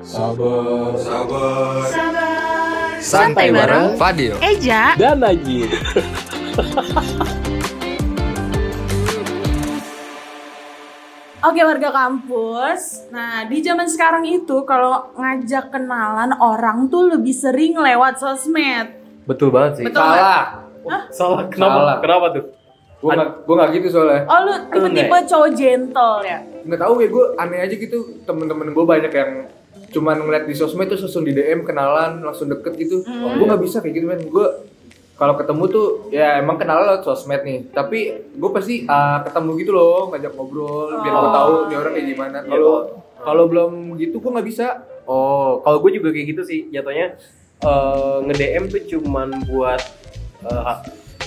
Sabar, sabar. Sabar. Santai bareng Fadil. Eja. Dan Najib. Oke warga kampus. Nah di zaman sekarang itu kalau ngajak kenalan orang tuh lebih sering lewat sosmed. Betul banget sih. Betul Salah. Salah. Kenapa? Salah. Kenapa tuh? Gue gak, gue gak gitu soalnya. Oh lu tipe-tipe cowok gentle ya? Nggak tahu ya gue aneh aja gitu. Temen-temen gue banyak yang cuman ngeliat di sosmed terus langsung di DM kenalan langsung deket gitu. Hmm. Gue nggak bisa kayak gitu men. Gue kalau ketemu tuh ya emang kenalan lewat sosmed nih. Tapi gue pasti ah, ketemu gitu loh ngajak ngobrol biar gue Oh. tahu nih orang kayak gimana. Iya, Kalau kalau- kalau belum gitu gue nggak bisa. Oh, kalau gue juga kayak gitu sih. Jatuhnya eh, nge-DM tuh cuman buat eh,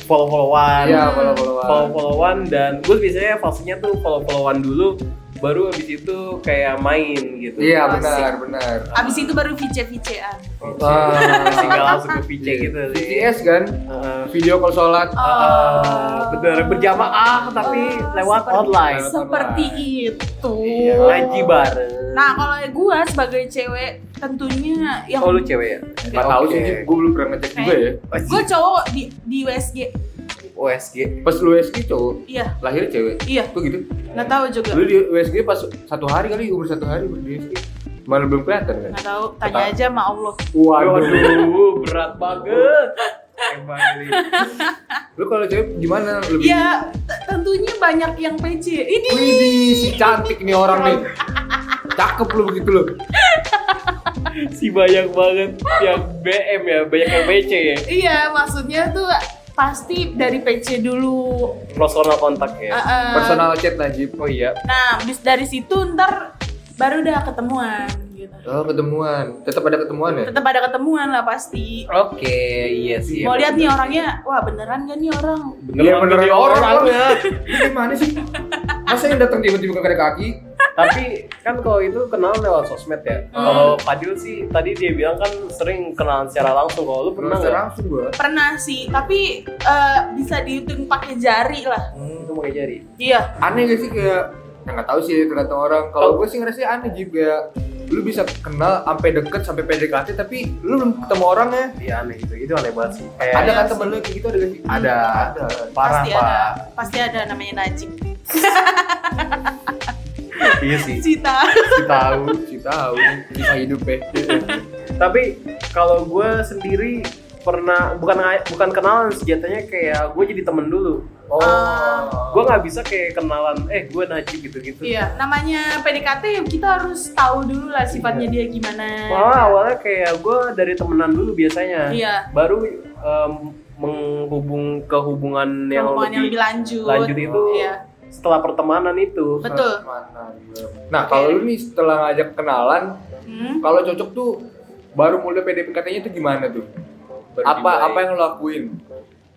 follow-followan. Iya kalau kalau Follow-followan dan gue biasanya fasenya tuh follow-followan dulu baru abis itu kayak main gitu. Iya benar benar. Abis itu baru vice-vicean. Wah. Tinggal langsung ke VC gitu sih. VCS kan Eh, video call sholat. Oh. eh, bener berjamaah tapi lewat Seperti- online. Seperti itu. Iya, ngaji bareng. Nah kalau gue sebagai cewek tentunya yang Oh lu cewek ya? Nggak tahu sih, gue belum pernah ngecek juga ya. gue cowok di di USG. OSG. Pas lu USG cowok, Iya, lahir cewek. iya. Tuh gitu. Nggak tahu juga. Lu di USG pas satu hari kali, umur satu hari di USG. Malah belum kelihatan kan? Nggak tahu. Tanya aja sama Allah. Waduh, berat banget. Emang. Lu kalau cewek gimana? Lebih Ya tentunya banyak yang PC. Ini Widih, si cantik nih orang nih. Cakep lu begitu lu. si banyak banget yang BM ya, banyak yang PC ya. Iya, maksudnya tuh pasti dari PC dulu. Personal kontak ya. Uh, uh. Personal chat Najib. Oh iya. Nah, bis dari situ ntar baru udah ketemuan gitu. Oh, ketemuan. Tetap ada ketemuan ya? Tetap ada ketemuan lah pasti. Oke, iya sih. Mau lihat nih orangnya, wah beneran gak nih orang? Iya, beneran orang, orangnya. Lu gimana sih? Masa yang datang tiba-tiba kaki? Tapi kan kalau itu kenal lewat sosmed ya. Hmm. Kalau Fadil sih tadi dia bilang kan sering kenalan secara langsung. Kalau lu pernah nggak? langsung gua. Pernah sih, tapi eh, bisa dihitung pakai jari lah. Hmm, itu pakai jari. Iya. Aneh gak sih kayak ya nggak tahu sih tergantung orang. Kalau gue sih ngerasa aneh juga. Lu bisa kenal sampai deket sampai PDKT tapi lu belum ketemu orangnya. Iya aneh gitu. Itu aneh banget sih. Kayak Ada kan temen lu kayak gitu ada gak sih? Ada, ada. parah pasti pak. ada. Pasti ada namanya Najib. Iya sih. Cita. Si tahu. Si tahu kisah hidup ya. Tapi kalau gue sendiri pernah bukan bukan kenalan sejatinya kayak gue jadi temen dulu. Oh. Gue nggak bisa kayak kenalan. Eh gue Najib gitu-gitu. Iya, namanya PDKT kita harus tahu dulu lah sifatnya dia gimana. Malah awalnya kayak gue dari temenan dulu biasanya. Iya. Baru em, menghubung ke hubungan yang Hubungan yang lebih lebih lanjut. lanjut itu Iya. Setelah pertemanan itu. Betul. Nah, kalau lu nih setelah ngajak kenalan, Hmm. kalau cocok tuh baru mulai PDKT-nya tuh gimana tuh? Baru apa dimulai. apa yang lo lakuin?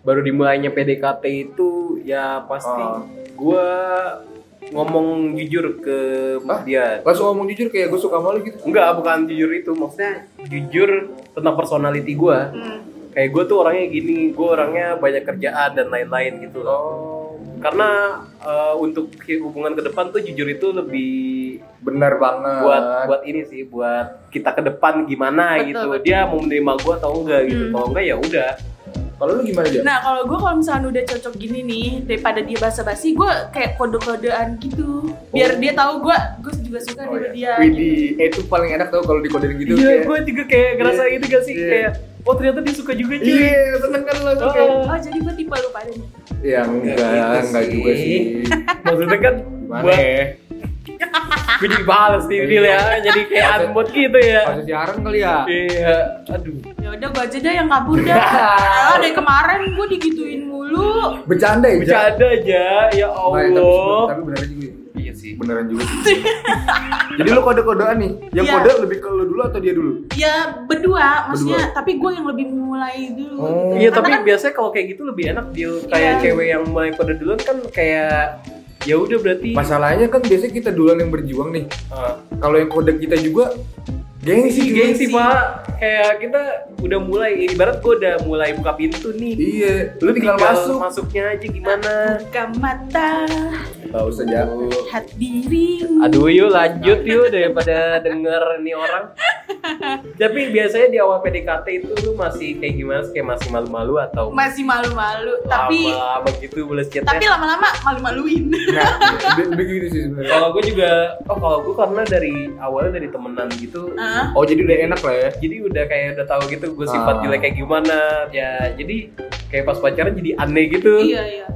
Baru dimulainya PDKT itu ya pasti Oh. gue ngomong jujur ke Hah? dia. Langsung ngomong jujur kayak gue suka sama lu gitu. Enggak, bukan jujur itu. Maksudnya jujur tentang personality gue. Hmm. Kayak gue tuh orangnya gini, gue orangnya banyak kerjaan dan lain-lain gitu loh. Oh, Karena eh, untuk hubungan ke depan tuh jujur itu lebih benar banget. buat buat ini sih, buat kita ke depan gimana Betul, gitu. betul. Dia mau menerima gue atau enggak gitu. Hmm. Kalau enggak ya udah. Kalau lu gimana aja? Nah kalau gue kalau misalnya udah cocok gini nih daripada dia basa-basi gue kayak kode-kodean gitu biar dia tahu gue gue juga suka Oh, dari iya. dia. Widih, eh, itu paling enak tau kalau dikodein gitu. Iya, kayak- gue juga kayak ngerasa Iya. gitu gak sih? Iya. Kayak, oh ternyata dia suka juga cuy. Iya, seneng kan lo kayak. Oh. Oh jadi gue tipe lu pada nih. Ya enggak, gitu enggak sih. juga sih. Maksudnya kan Gimana buat ya? gue jadi balas nih Dil ya. Jadi kayak unbot gitu ya. Masa siaran kali ya? Iya, aduh. Ya udah gue aja dah yang kabur dah. Ah, dari kemarin gue digituin mulu. Bercanda ya? Bercanda aja, ya Nggak, tapi, Allah. tapi beneran juga. Iya sih. Beneran juga sih. Jadi lu kode-kodean nih. Yang Iya. kode lebih ke lu dulu atau dia dulu? Ya berdua, maksudnya tapi gue yang lebih mulai dulu. Oh. Iya, Karena tapi kan- biasanya kalau kayak gitu lebih enak dia kayak Iya. cewek yang mulai pada duluan kan kayak ya udah berarti Masalahnya kan biasanya kita duluan yang berjuang nih. Ah. Kalau yang kode kita juga gengsi gengsi sih. pak kayak kita udah mulai ibarat gue udah mulai buka pintu nih Iya, lu tinggal, masuk. masuknya aja gimana Buka mata, Gak usah jauh. lihat dirimu. aduh yuk lanjut yuk daripada denger nih orang tapi biasanya di awal PDKT itu lu masih kayak gimana sih? kayak masih malu-malu atau Masih malu-malu, tapi lama begitu balas chatnya tapi lama-lama malu-maluin. Nah, lebih, lebih gitu sih sebenarnya. kalau gue juga oh kalau gue karena dari awalnya dari temenan gitu Hah? Oh jadi udah enak lah ya. jadi udah kayak udah tahu gitu gue sifat Ah. jelek kayak gimana ya jadi kayak pas pacaran jadi aneh gitu Iya, iya.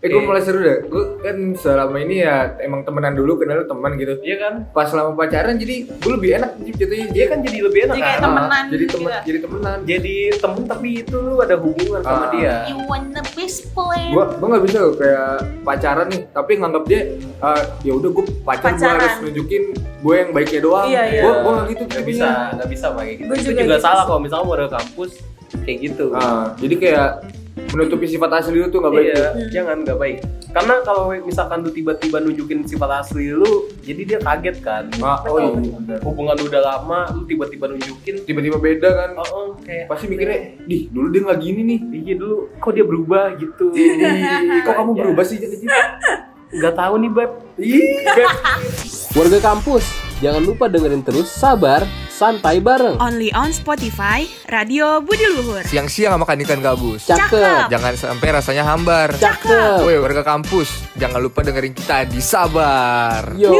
Eh gue Oke. mulai seru deh. Gue kan selama ini ya emang temenan dulu kenal teman gitu. iya kan Pas selama pacaran jadi gue lebih enak jatuhnya. dia kan jadi lebih enak Jadi kayak kan temenan jadi gitu temen ya. jadi temenan. jadi temen tapi itu lu ada hubungan sama Ah. dia You wanna best friend? Gue gue nggak bisa loh kayak pacaran nih, tapi nganggap dia eh, ya udah gue pacar gue harus nunjukin gue yang baiknya doang. Iya, iya. Gue gue nggak gitu tipenya. bisa nggak bisa pakai gitu Gua itu juga juga, gitu salah kalau misalnya mau ke kampus kayak gitu Ah, jadi kayak menutupi sifat asli lu tuh nggak baik. iya tuh. jangan nggak baik karena kalau misalkan lu tiba-tiba nunjukin sifat asli lu jadi dia kaget kan Ah, oh iya. bener. hubungan lu udah lama lu tiba-tiba nunjukin Tiba-tiba beda kan. oh, oh, kayak Pasti mikirnya, dih dulu dia nggak gini nih. iya dulu kok dia berubah gitu kok kamu berubah sih jadi nggak tahu nih beb Warga kampus, jangan lupa dengerin terus Sabar Santai Bareng. Only on Spotify, Radio Budi Luhur. Siang-siang makan ikan gabus. Cakep, Jangan sampai rasanya hambar. cakep. Woi warga kampus, jangan lupa dengerin kita di Sabar. Yo.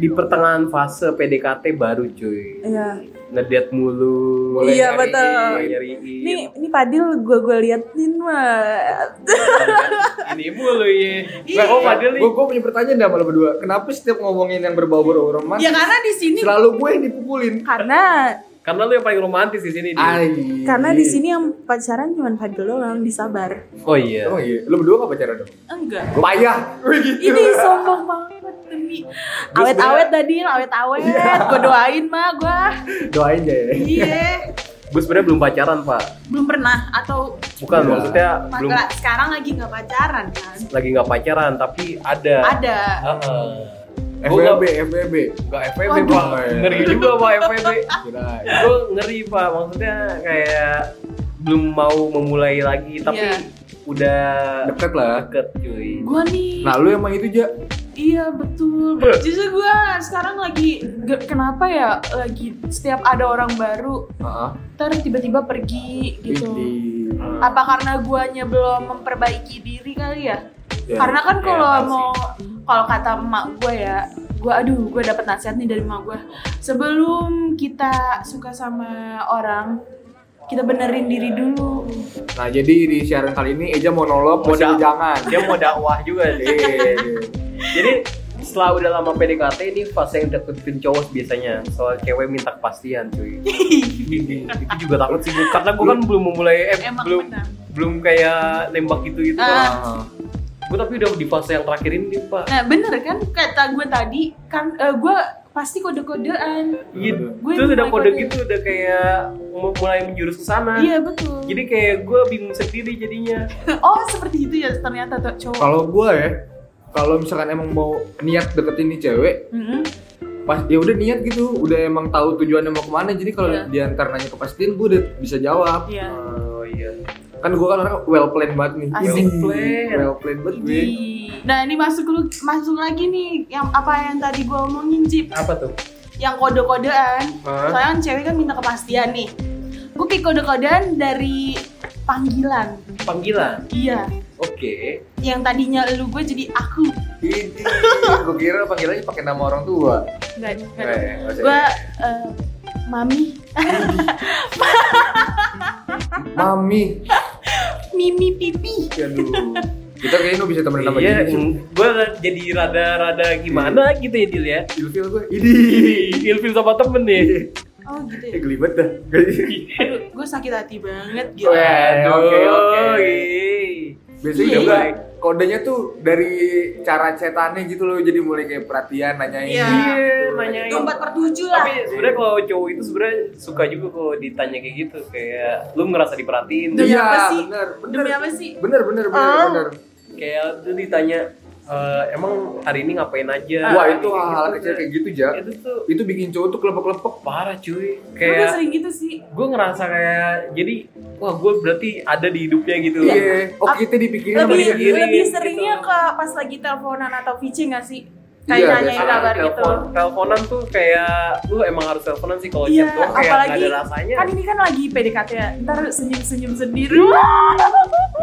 Di pertengahan fase PDKT baru cuy Iya. ngediat mulu Mulai Iya, nyariin. betul. nyariin Ini ini Padil gue gue liatin mah. ini mulu ya Iya. oh Fadil nih Gue gue punya pertanyaan dah malah berdua. Kenapa setiap ngomongin yang berbau-bau romantis Ya karena di sini selalu gue yang dipukulin? karena karena lu yang paling romantis di sini Di. Ai. karena di sini yang pacaran cuma Fadil doang disabar. oh iya Oh iya, lu berdua gak pacaran dong? Enggak. Payah. Gitu. Ini sombong banget awet-awet tadi, awet-awet. Gue doain mah gue. Doain aja ya. Iya. gue sebenarnya belum pacaran pak Belum pernah atau bukan Iya. maksudnya belum maka sekarang lagi nggak pacaran kan? lagi nggak pacaran tapi ada Ada. Heeh. Gua FBB, FBB. nggak FVB Waduh. pak ngeri juga pak Kira. gue ngeri pak maksudnya kayak belum mau memulai lagi tapi Iya. udah Deket lah. deket cuy Gue nih. Nah lu emang itu aja. Iya betul. Justru gue sekarang lagi kenapa ya lagi setiap ada orang baru Heeh. ter tiba-tiba pergi gitu. Widih. Apa karena guanya belum memperbaiki diri kali ya? Ya. Karena kan kalau pasti. mau kalau kata emak gue ya, gue aduh gue dapet nasihat nih dari emak gue. Sebelum kita suka sama orang, kita benerin diri dulu. Nah jadi di siaran kali ini Eja monolog Mau jangan. dia mau dakwah juga sih. jadi setelah udah lama PDKT ini fase yang deketin cowok biasanya soal cewek minta kepastian cuy itu juga takut sih karena gue kan belum memulai eh, Emang belum benar. belum kayak nembak gitu gitu Ah. gue tapi udah di fase yang terakhir ini pak Nah bener kan kata gue tadi kan eh, gue pasti kode-kodean. Iya, Gue terus udah kode kode. gitu udah kayak mu- mulai menjurus ke sana. Iya betul. Jadi kayak gue bingung sendiri jadinya. oh seperti itu ya ternyata tuh cowok. Kalau gue ya, kalau misalkan emang mau niat deketin nih cewek, Mm-mm. pas ya udah niat gitu, udah emang tahu tujuannya mau ke mana. Jadi kalau Iya. diantar nanya kepastian, gue udah bisa jawab. Iya. Oh iya. Kan gue kan orang well planned banget nih. Asik. Ih, Plan. Well planned banget gue. Nah ini masuk lu masuk lagi nih yang apa yang tadi gue omongin Jip Apa tuh? yang kode-kodean. Hah? Soalnya kan cewek kan minta kepastian nih. Gue kayak kode-kodean dari panggilan. Panggilan. Iya. Oke. Yang tadinya lu gue jadi aku. Ini, gue kira panggilannya pakai nama orang tua. Enggak. Eh. Gue eh, mami, Mami. mimi pipi. Aduh. Kita kayaknya lu bisa temenin sama Iya, dia. gue jadi rada-rada gimana gitu ya Dil ya. Ilfil gue. Ini. Ilfil sama temen nih. Oh gitu Eh ya. geli banget dah. Aduh, gue sakit hati banget gitu. Oke, oke. Biasanya Iya. juga kodenya tuh dari cara cetannya gitu loh. Jadi mulai kayak perhatian, nanyain. Iya. Iya, nanyain. Itu empat per tujuh lah. Tapi sebenarnya kalau cowok itu sebenarnya suka juga kalau ditanya kayak gitu kayak lu ngerasa diperhatiin Iya, bener, bener. Demi apa sih? Bener, bener, bener, Ah. bener. kayak lu ditanya eh, emang hari ini ngapain aja Wah itu Kayak hal-hal gitu, kecil kan. kayak gitu ja. itu tuh Itu bikin cowok tuh kelepek-kelepek. parah cuy Gue kayak sering gitu sih. gue ngerasa kayak jadi wah gue berarti ada di hidupnya gitu Iya. Oh kita dipikirin sama Lebih lebih gitu. seringnya ke pas lagi teleponan atau VC nggak sih? Iya, Kayak nanyain biasanya kabar gitu. telepon teleponan tuh kayak lu emang harus teleponan sih kalau Iya, chat tuh kayak apalagi nggak ada rasanya kan ini kan lagi PDKT ya. Ntar senyum-senyum sendiri.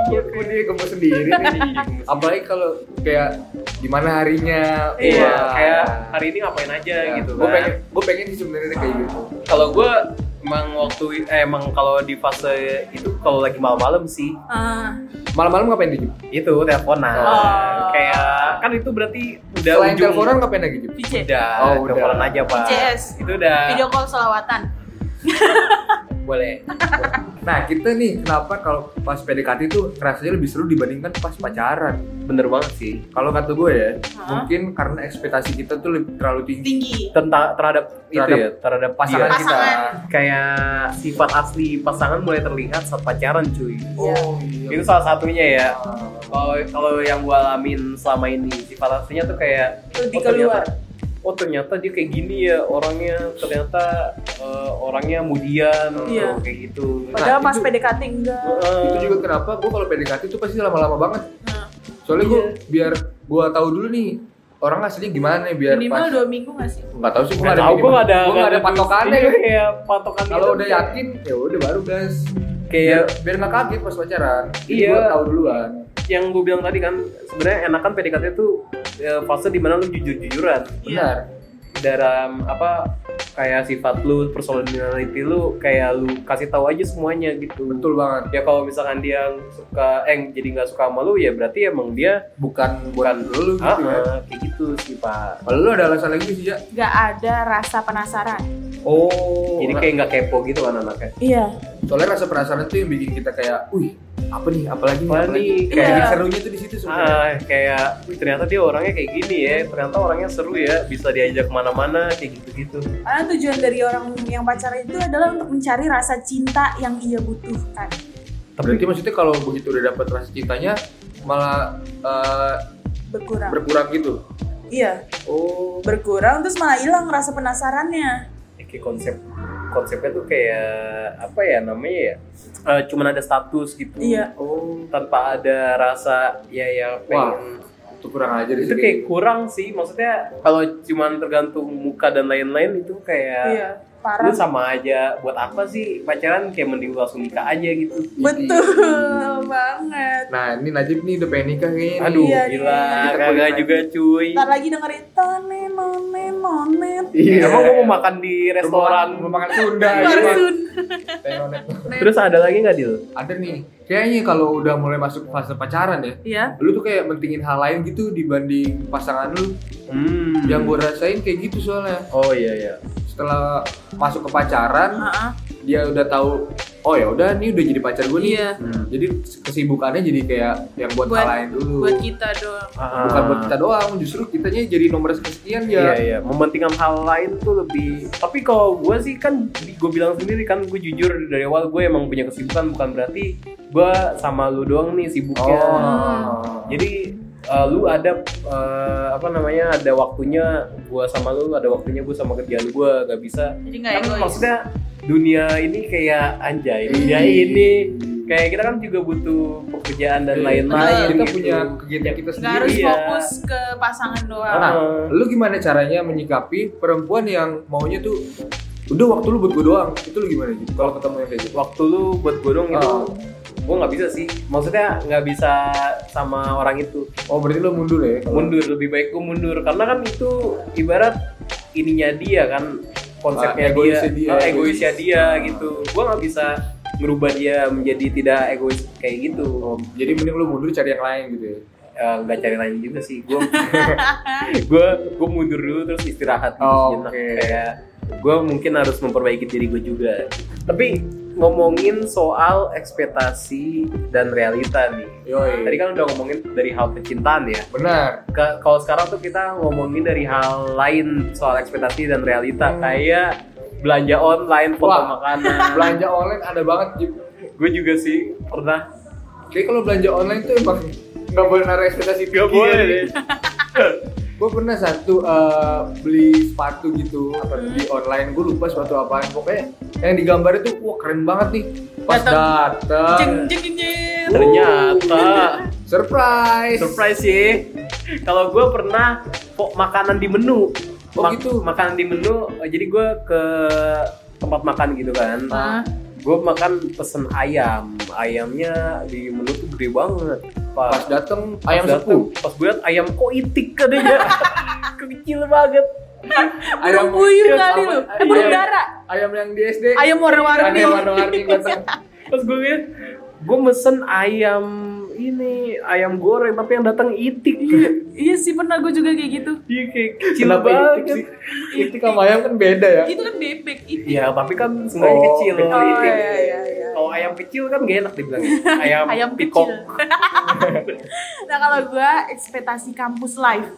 Iya, kok dia gemes sendiri nih. Apalagi kalau kayak gimana harinya. iya Wah. kayak hari ini ngapain aja gitu Gue kan. pengen, gue pengen sih sebenarnya kayak gitu. kalau gue emang waktu eh, emang kalau di fase itu kalau lagi malam-malam sih Ah, Malam-malam ngapain? Jip? itu teleponan Oh. kayak kan itu berarti udah Selain ujung teleponan ngapain lagi? VC. udah, Oh, udah. teleponan aja pak itu udah Video call selawatan. boleh Nah kita nih kenapa kalau pas PDKT itu rasanya lebih seru dibandingkan pas pacaran? bener banget sih Kalau kata gue ya, Hah? mungkin karena ekspektasi kita tuh lebih terlalu tinggi. Tinggi. tentang terhadap, itu Terhadap ya terhadap Pasangan dia. kita. Pasangan. kayak sifat asli pasangan mulai terlihat saat pacaran cuy Oh iya. itu salah satunya ya kalau kalau yang gue alamin selama ini sifat aslinya tuh kayak Lebih oh, ternyata- keluar. Oh ternyata dia kayak gini ya orangnya ternyata eh, orangnya mudian Iya. oh, kayak gitu Padahal Nah, pas itu- PDKT enggak. Eh, Itu juga kenapa gue kalau PDKT itu pasti lama-lama banget. Nah, Soalnya gue Iya. biar gue tahu dulu nih orang aslinya gimana biar minimal pas dua minggu nggak sih? nggak tahu sih gue nggak tahu gue nggak ada gue nggak ada patokannya iya, kayak patokan kalau udah yakin ya udah baru gas biar kayak biar nggak kaget pas pacaran Iya. gue tahu duluan yang gue bilang tadi kan sebenarnya enakan PDKT itu eh, fase di mana lu jujur-jujuran. Benar. Dalam apa kayak sifat lu personality lu kayak lu kasih tahu aja semuanya gitu. Betul banget. Ya kalau misalkan dia suka eh jadi nggak suka sama lu ya berarti emang dia bukan bukan lu gitu ah, ya. kayak gitu sih pak. Kalau lu ada alasan lagi sih ya Nggak ada rasa penasaran. oh jadi kayak nggak kepo gitu kan anaknya? Iya. soalnya rasa penasaran tuh yang bikin kita kayak wih apa nih? Apalagi nih? Apa apalagi? Nih? kayak Iya. serunya tuh di situ sebenarnya. Ah kayak wih ternyata dia orangnya kayak gini ya. Ternyata orangnya seru ya. Bisa diajak ke mana-mana kayak gitu-gitu. Karena tujuan dari orang yang pacaran itu adalah untuk mencari rasa cinta yang ia butuhkan. berarti maksudnya kalau begitu udah dapet rasa cintanya malah eh, Berkurang. berkurang gitu? Iya, oh. Berkurang terus malah hilang rasa penasarannya. Ya, kayak konsep konsepnya tuh kayak apa ya namanya ya Eh, cuman ada status gitu. Iya. oh tanpa ada rasa ya ya pengen itu kurang aja deh itu sih kayak kurang sih maksudnya kalau cuman tergantung muka dan lain-lain itu kayak Iya, lu parah. sama aja buat apa sih pacaran kayak mending lu langsung nikah aja gitu Betul banget. nah ini Najib nih udah pengen nikah kayaknya nih. aduh Iya, gila iya. kagak juga cuy Ntar lagi dengerin tonen nonen nonen. Iya. emang gua mau makan di restoran mau makan Sunda Iya. Tenonet. terus ada lagi nggak Dil? ada nih kayaknya kalau udah mulai masuk fase pacaran ya Iya. lu tuh kayak mentingin hal lain gitu dibanding pasangan lu Hmm. yang gue rasain kayak gitu soalnya oh iya iya setelah masuk ke pacaran Heeh. dia udah tahu oh ya udah nih udah jadi pacar gue nih Iya. Hmm. jadi kesibukannya jadi kayak yang buat, Buat- hal lain dulu Buat kita doang. bukan buat kita doang justru kitanya jadi nomor kesekian Iya ya iya, mementingkan hal lain tuh lebih. Tapi kalau gue sih kan, gue bilang sendiri kan, gue jujur dari awal gue emang punya kesibukan bukan berarti gue sama lu doang nih sibuknya. oh Jadi eh, lu ada eh, apa namanya ada waktunya gue sama lu, ada waktunya gue sama kerjaan gue, gak bisa. Jadi nggak Kan egois. maksudnya dunia ini kayak anjay, dunia ini kayak kita kan juga butuh pekerjaan dan Iya. lain-lain. kita gitu. punya kegiatan kita Nggak sendiri harus Iya. fokus ke pasangan doang. Nah, lu gimana caranya menyikapi perempuan yang maunya tuh udah waktu lu buat gue doang itu lu gimana gitu kalau ketemu yang kayak gitu waktu lu buat gue dong itu Ah. Gue nggak bisa sih. Maksudnya nggak bisa sama orang itu. Oh berarti lu mundur ya? Kalau- mundur lebih baik gue mundur. Karena kan itu ibarat ininya dia kan Ah, konsepnya egoisnya dia, dia, ah, egois. egoisnya dia gitu. Gue nggak bisa merubah dia menjadi tidak egois kayak gitu. Oh, jadi mending lu mundur cari yang lain gitu ya? Eh, nggak cari lain juga sih. Gue gue gue mundur dulu terus istirahat. Gitu Oh, oke. kayak gue mungkin harus memperbaiki diri gue juga. Tapi ngomongin soal ekspektasi dan realita nih Yoi. tadi kan udah ngomongin dari hal percintaan ya benar kalau sekarang tuh kita ngomongin dari hal lain soal ekspektasi dan realita Hmm. kayak belanja online foto Wah. makanan belanja online ada banget gue juga sih pernah kayak kalau belanja online tuh emang Gak boleh naruh ekspektasi tinggi. Gak boleh. Gue pernah satu eh, beli sepatu gitu apa di online. Gue lupa sepatu apaan. Pokoknya yang digambar itu wah keren banget nih. Pas datang, jeng jeng jeng. Ternyata surprise. surprise sih. Kalau gue pernah kok makanan di menu. Oh, gitu? Makanan di menu. eh, Jadi gue ke tempat makan gitu kan. Ah. Gue makan pesen ayam. Ayamnya di menu tuh gede banget. Pas Pas, datang pas ayam dateng, sepuh. Pas gue liat ayam kok itik katanya. Kecil banget. Ayam puyuh kali lu. Eh burung dara. Ayam yang di SD. Ayam warna-warni. Ayam warna-warni. Pas gue liat, gue mesen ayam ini ayam goreng tapi yang datang itik. Iya, iya sih pernah gue juga kayak gitu. Iya kayak kecil Kenapa banget. itik sih? Itik sama ayam kan beda ya. Itu kan bebek itu. Iya, tapi kan sebenarnya Oh, kecil. Oh itik. iya iya iya. kecil kan gak enak dibilangnya. Ayam, Ayam pikok. kecil. nah kalau gue ekspektasi kampus live.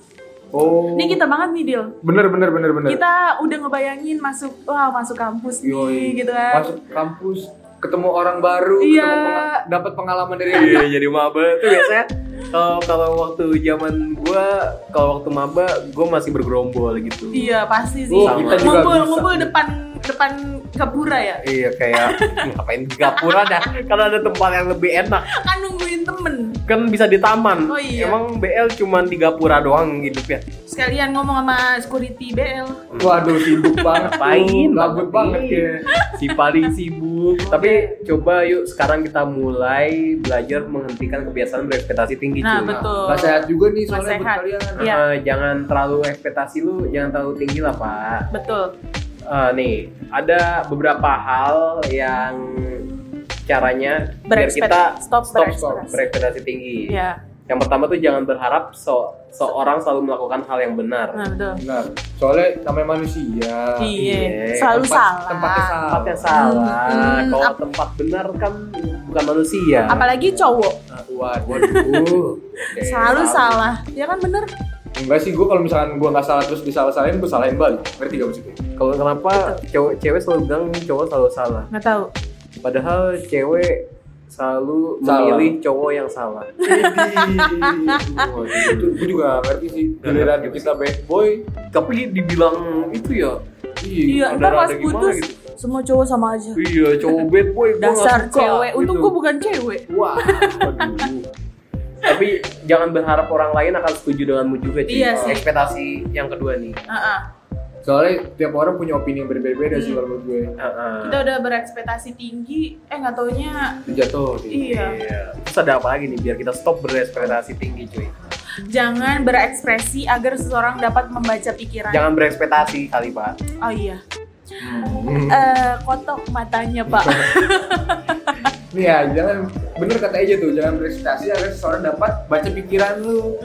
Oh. Ini kita banget nih Dil. Bener bener bener bener. Kita udah ngebayangin masuk wah masuk kampus nih Yoi. gitu kan. Masuk kampus, ketemu orang baru, Iya. ketemu dapat pengalaman dari Iya, jadi maba tuh biasanya kalau kalau waktu zaman gua kalau waktu maba gua masih bergerombol gitu. Iya pasti sih. Oh, kita juga ngumpul ngumpul depan depan gapura ya. Iya kayak ngapain di gapura dah kalau ada tempat yang lebih enak Kan nungguin temen. kan bisa di taman. Oh, iya. Emang BL cuman di gapura doang hidupnya. Sekalian ngomong sama security BL. Waduh sibuk banget. Ngapain? Gabut banget ya. Si paling sibuk. Tapi coba yuk sekarang kita mulai belajar menghentikan kebiasaan berekspektasi tinggi. Nah, cuy. betul. Gak sehat juga nih soalnya buat sehat. kalian. Iya. Eh, jangan terlalu ekspektasi lu jangan terlalu tinggi lah pak. Betul. Eh, nih ada beberapa hal yang caranya biar kita stop stop, berekspektasi. berekspektasi tinggi. Iya. Yang pertama tuh jangan berharap so seorang selalu melakukan hal yang benar. Nah, betul. Benar. Soalnya namanya manusia. Iya. iya. Selalu Tempat- salah. Tempatnya salah. Tempatnya salah. Hmm, Kalau ap- tempat benar kan bukan manusia. Apalagi cowok. Waduh. Oke. Selalu salah. Ya kan bener? Enggak sih, gue kalau misalkan gue nggak salah terus disalah-salahin, gue salahin balik. Ngerti gak maksudnya? Kalau kenapa cowok cewek selalu bilang cowok selalu salah? Nggak tahu. Padahal cewek selalu Salah. memilih cowok yang salah. itu gue juga ngerti sih. Giliran kita bad boy, Tapi dibilang itu ya. Iya, ada- ntar pas ada gimana putus gitu. semua cowok sama aja. Iya, cowok bad boy gua Dasar suka, cewek. Untung gitu. gue bukan cewek. wah, Aduh. Tapi jangan berharap orang lain akan setuju denganmu juga, cuy. Iya sih. Ekspektasi yang kedua nih. Heeh. Soalnya tiap orang punya opini yang berbeda-beda sih kalau menurut gue. Heeh. Kita udah berekspektasi tinggi, eh nggak taunya Jatuh. iya. Iya. Terus ada apa lagi nih biar kita stop berekspektasi tinggi, cuy? Jangan berekspresi agar seseorang dapat membaca pikiran. Jangan berekspektasi kali, Pak. Oh iya. Hmm. Eh, kotok matanya pak. Nih ya, jangan bener kata aja tuh, jangan berekspektasi agar seseorang dapat baca pikiran lu.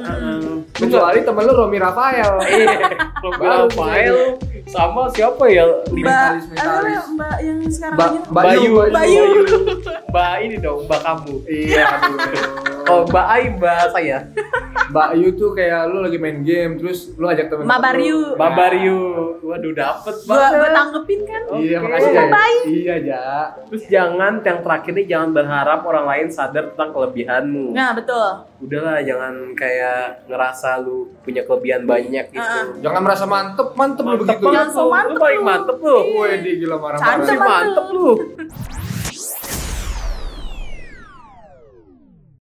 Kecuali temen lu Romi Rafael. Iya, Baru Rafael sama siapa ya? Mbak, Mentalis, mentalis. mbak yang sekarang Ba aja. Bayu, Bayu. Mbak ini dong, Mbak kamu. Iya, aduh. Kalau Mbak Ai, Mbak saya. Mbak Yu tuh kayak lu lagi main game terus lu ajak temen Mbak Baryu. Mbak Baryu. Waduh, dapet banget. gua tanggepin kan. Iya, Oke. makasih ya. Iya, Ja. Terus jangan yang terakhir nih jangan berharap orang lain sadar tentang kelebihanmu. Nah betul. Udahlah jangan kayak ngerasa lu punya kelebihan banyak gitu. Ah, Jangan merasa mantep, mantep, lu begitu. Jangan so lu. mantep Lu paling lu. mantep lu. Wih, di gila marah-marah. Mantep lu.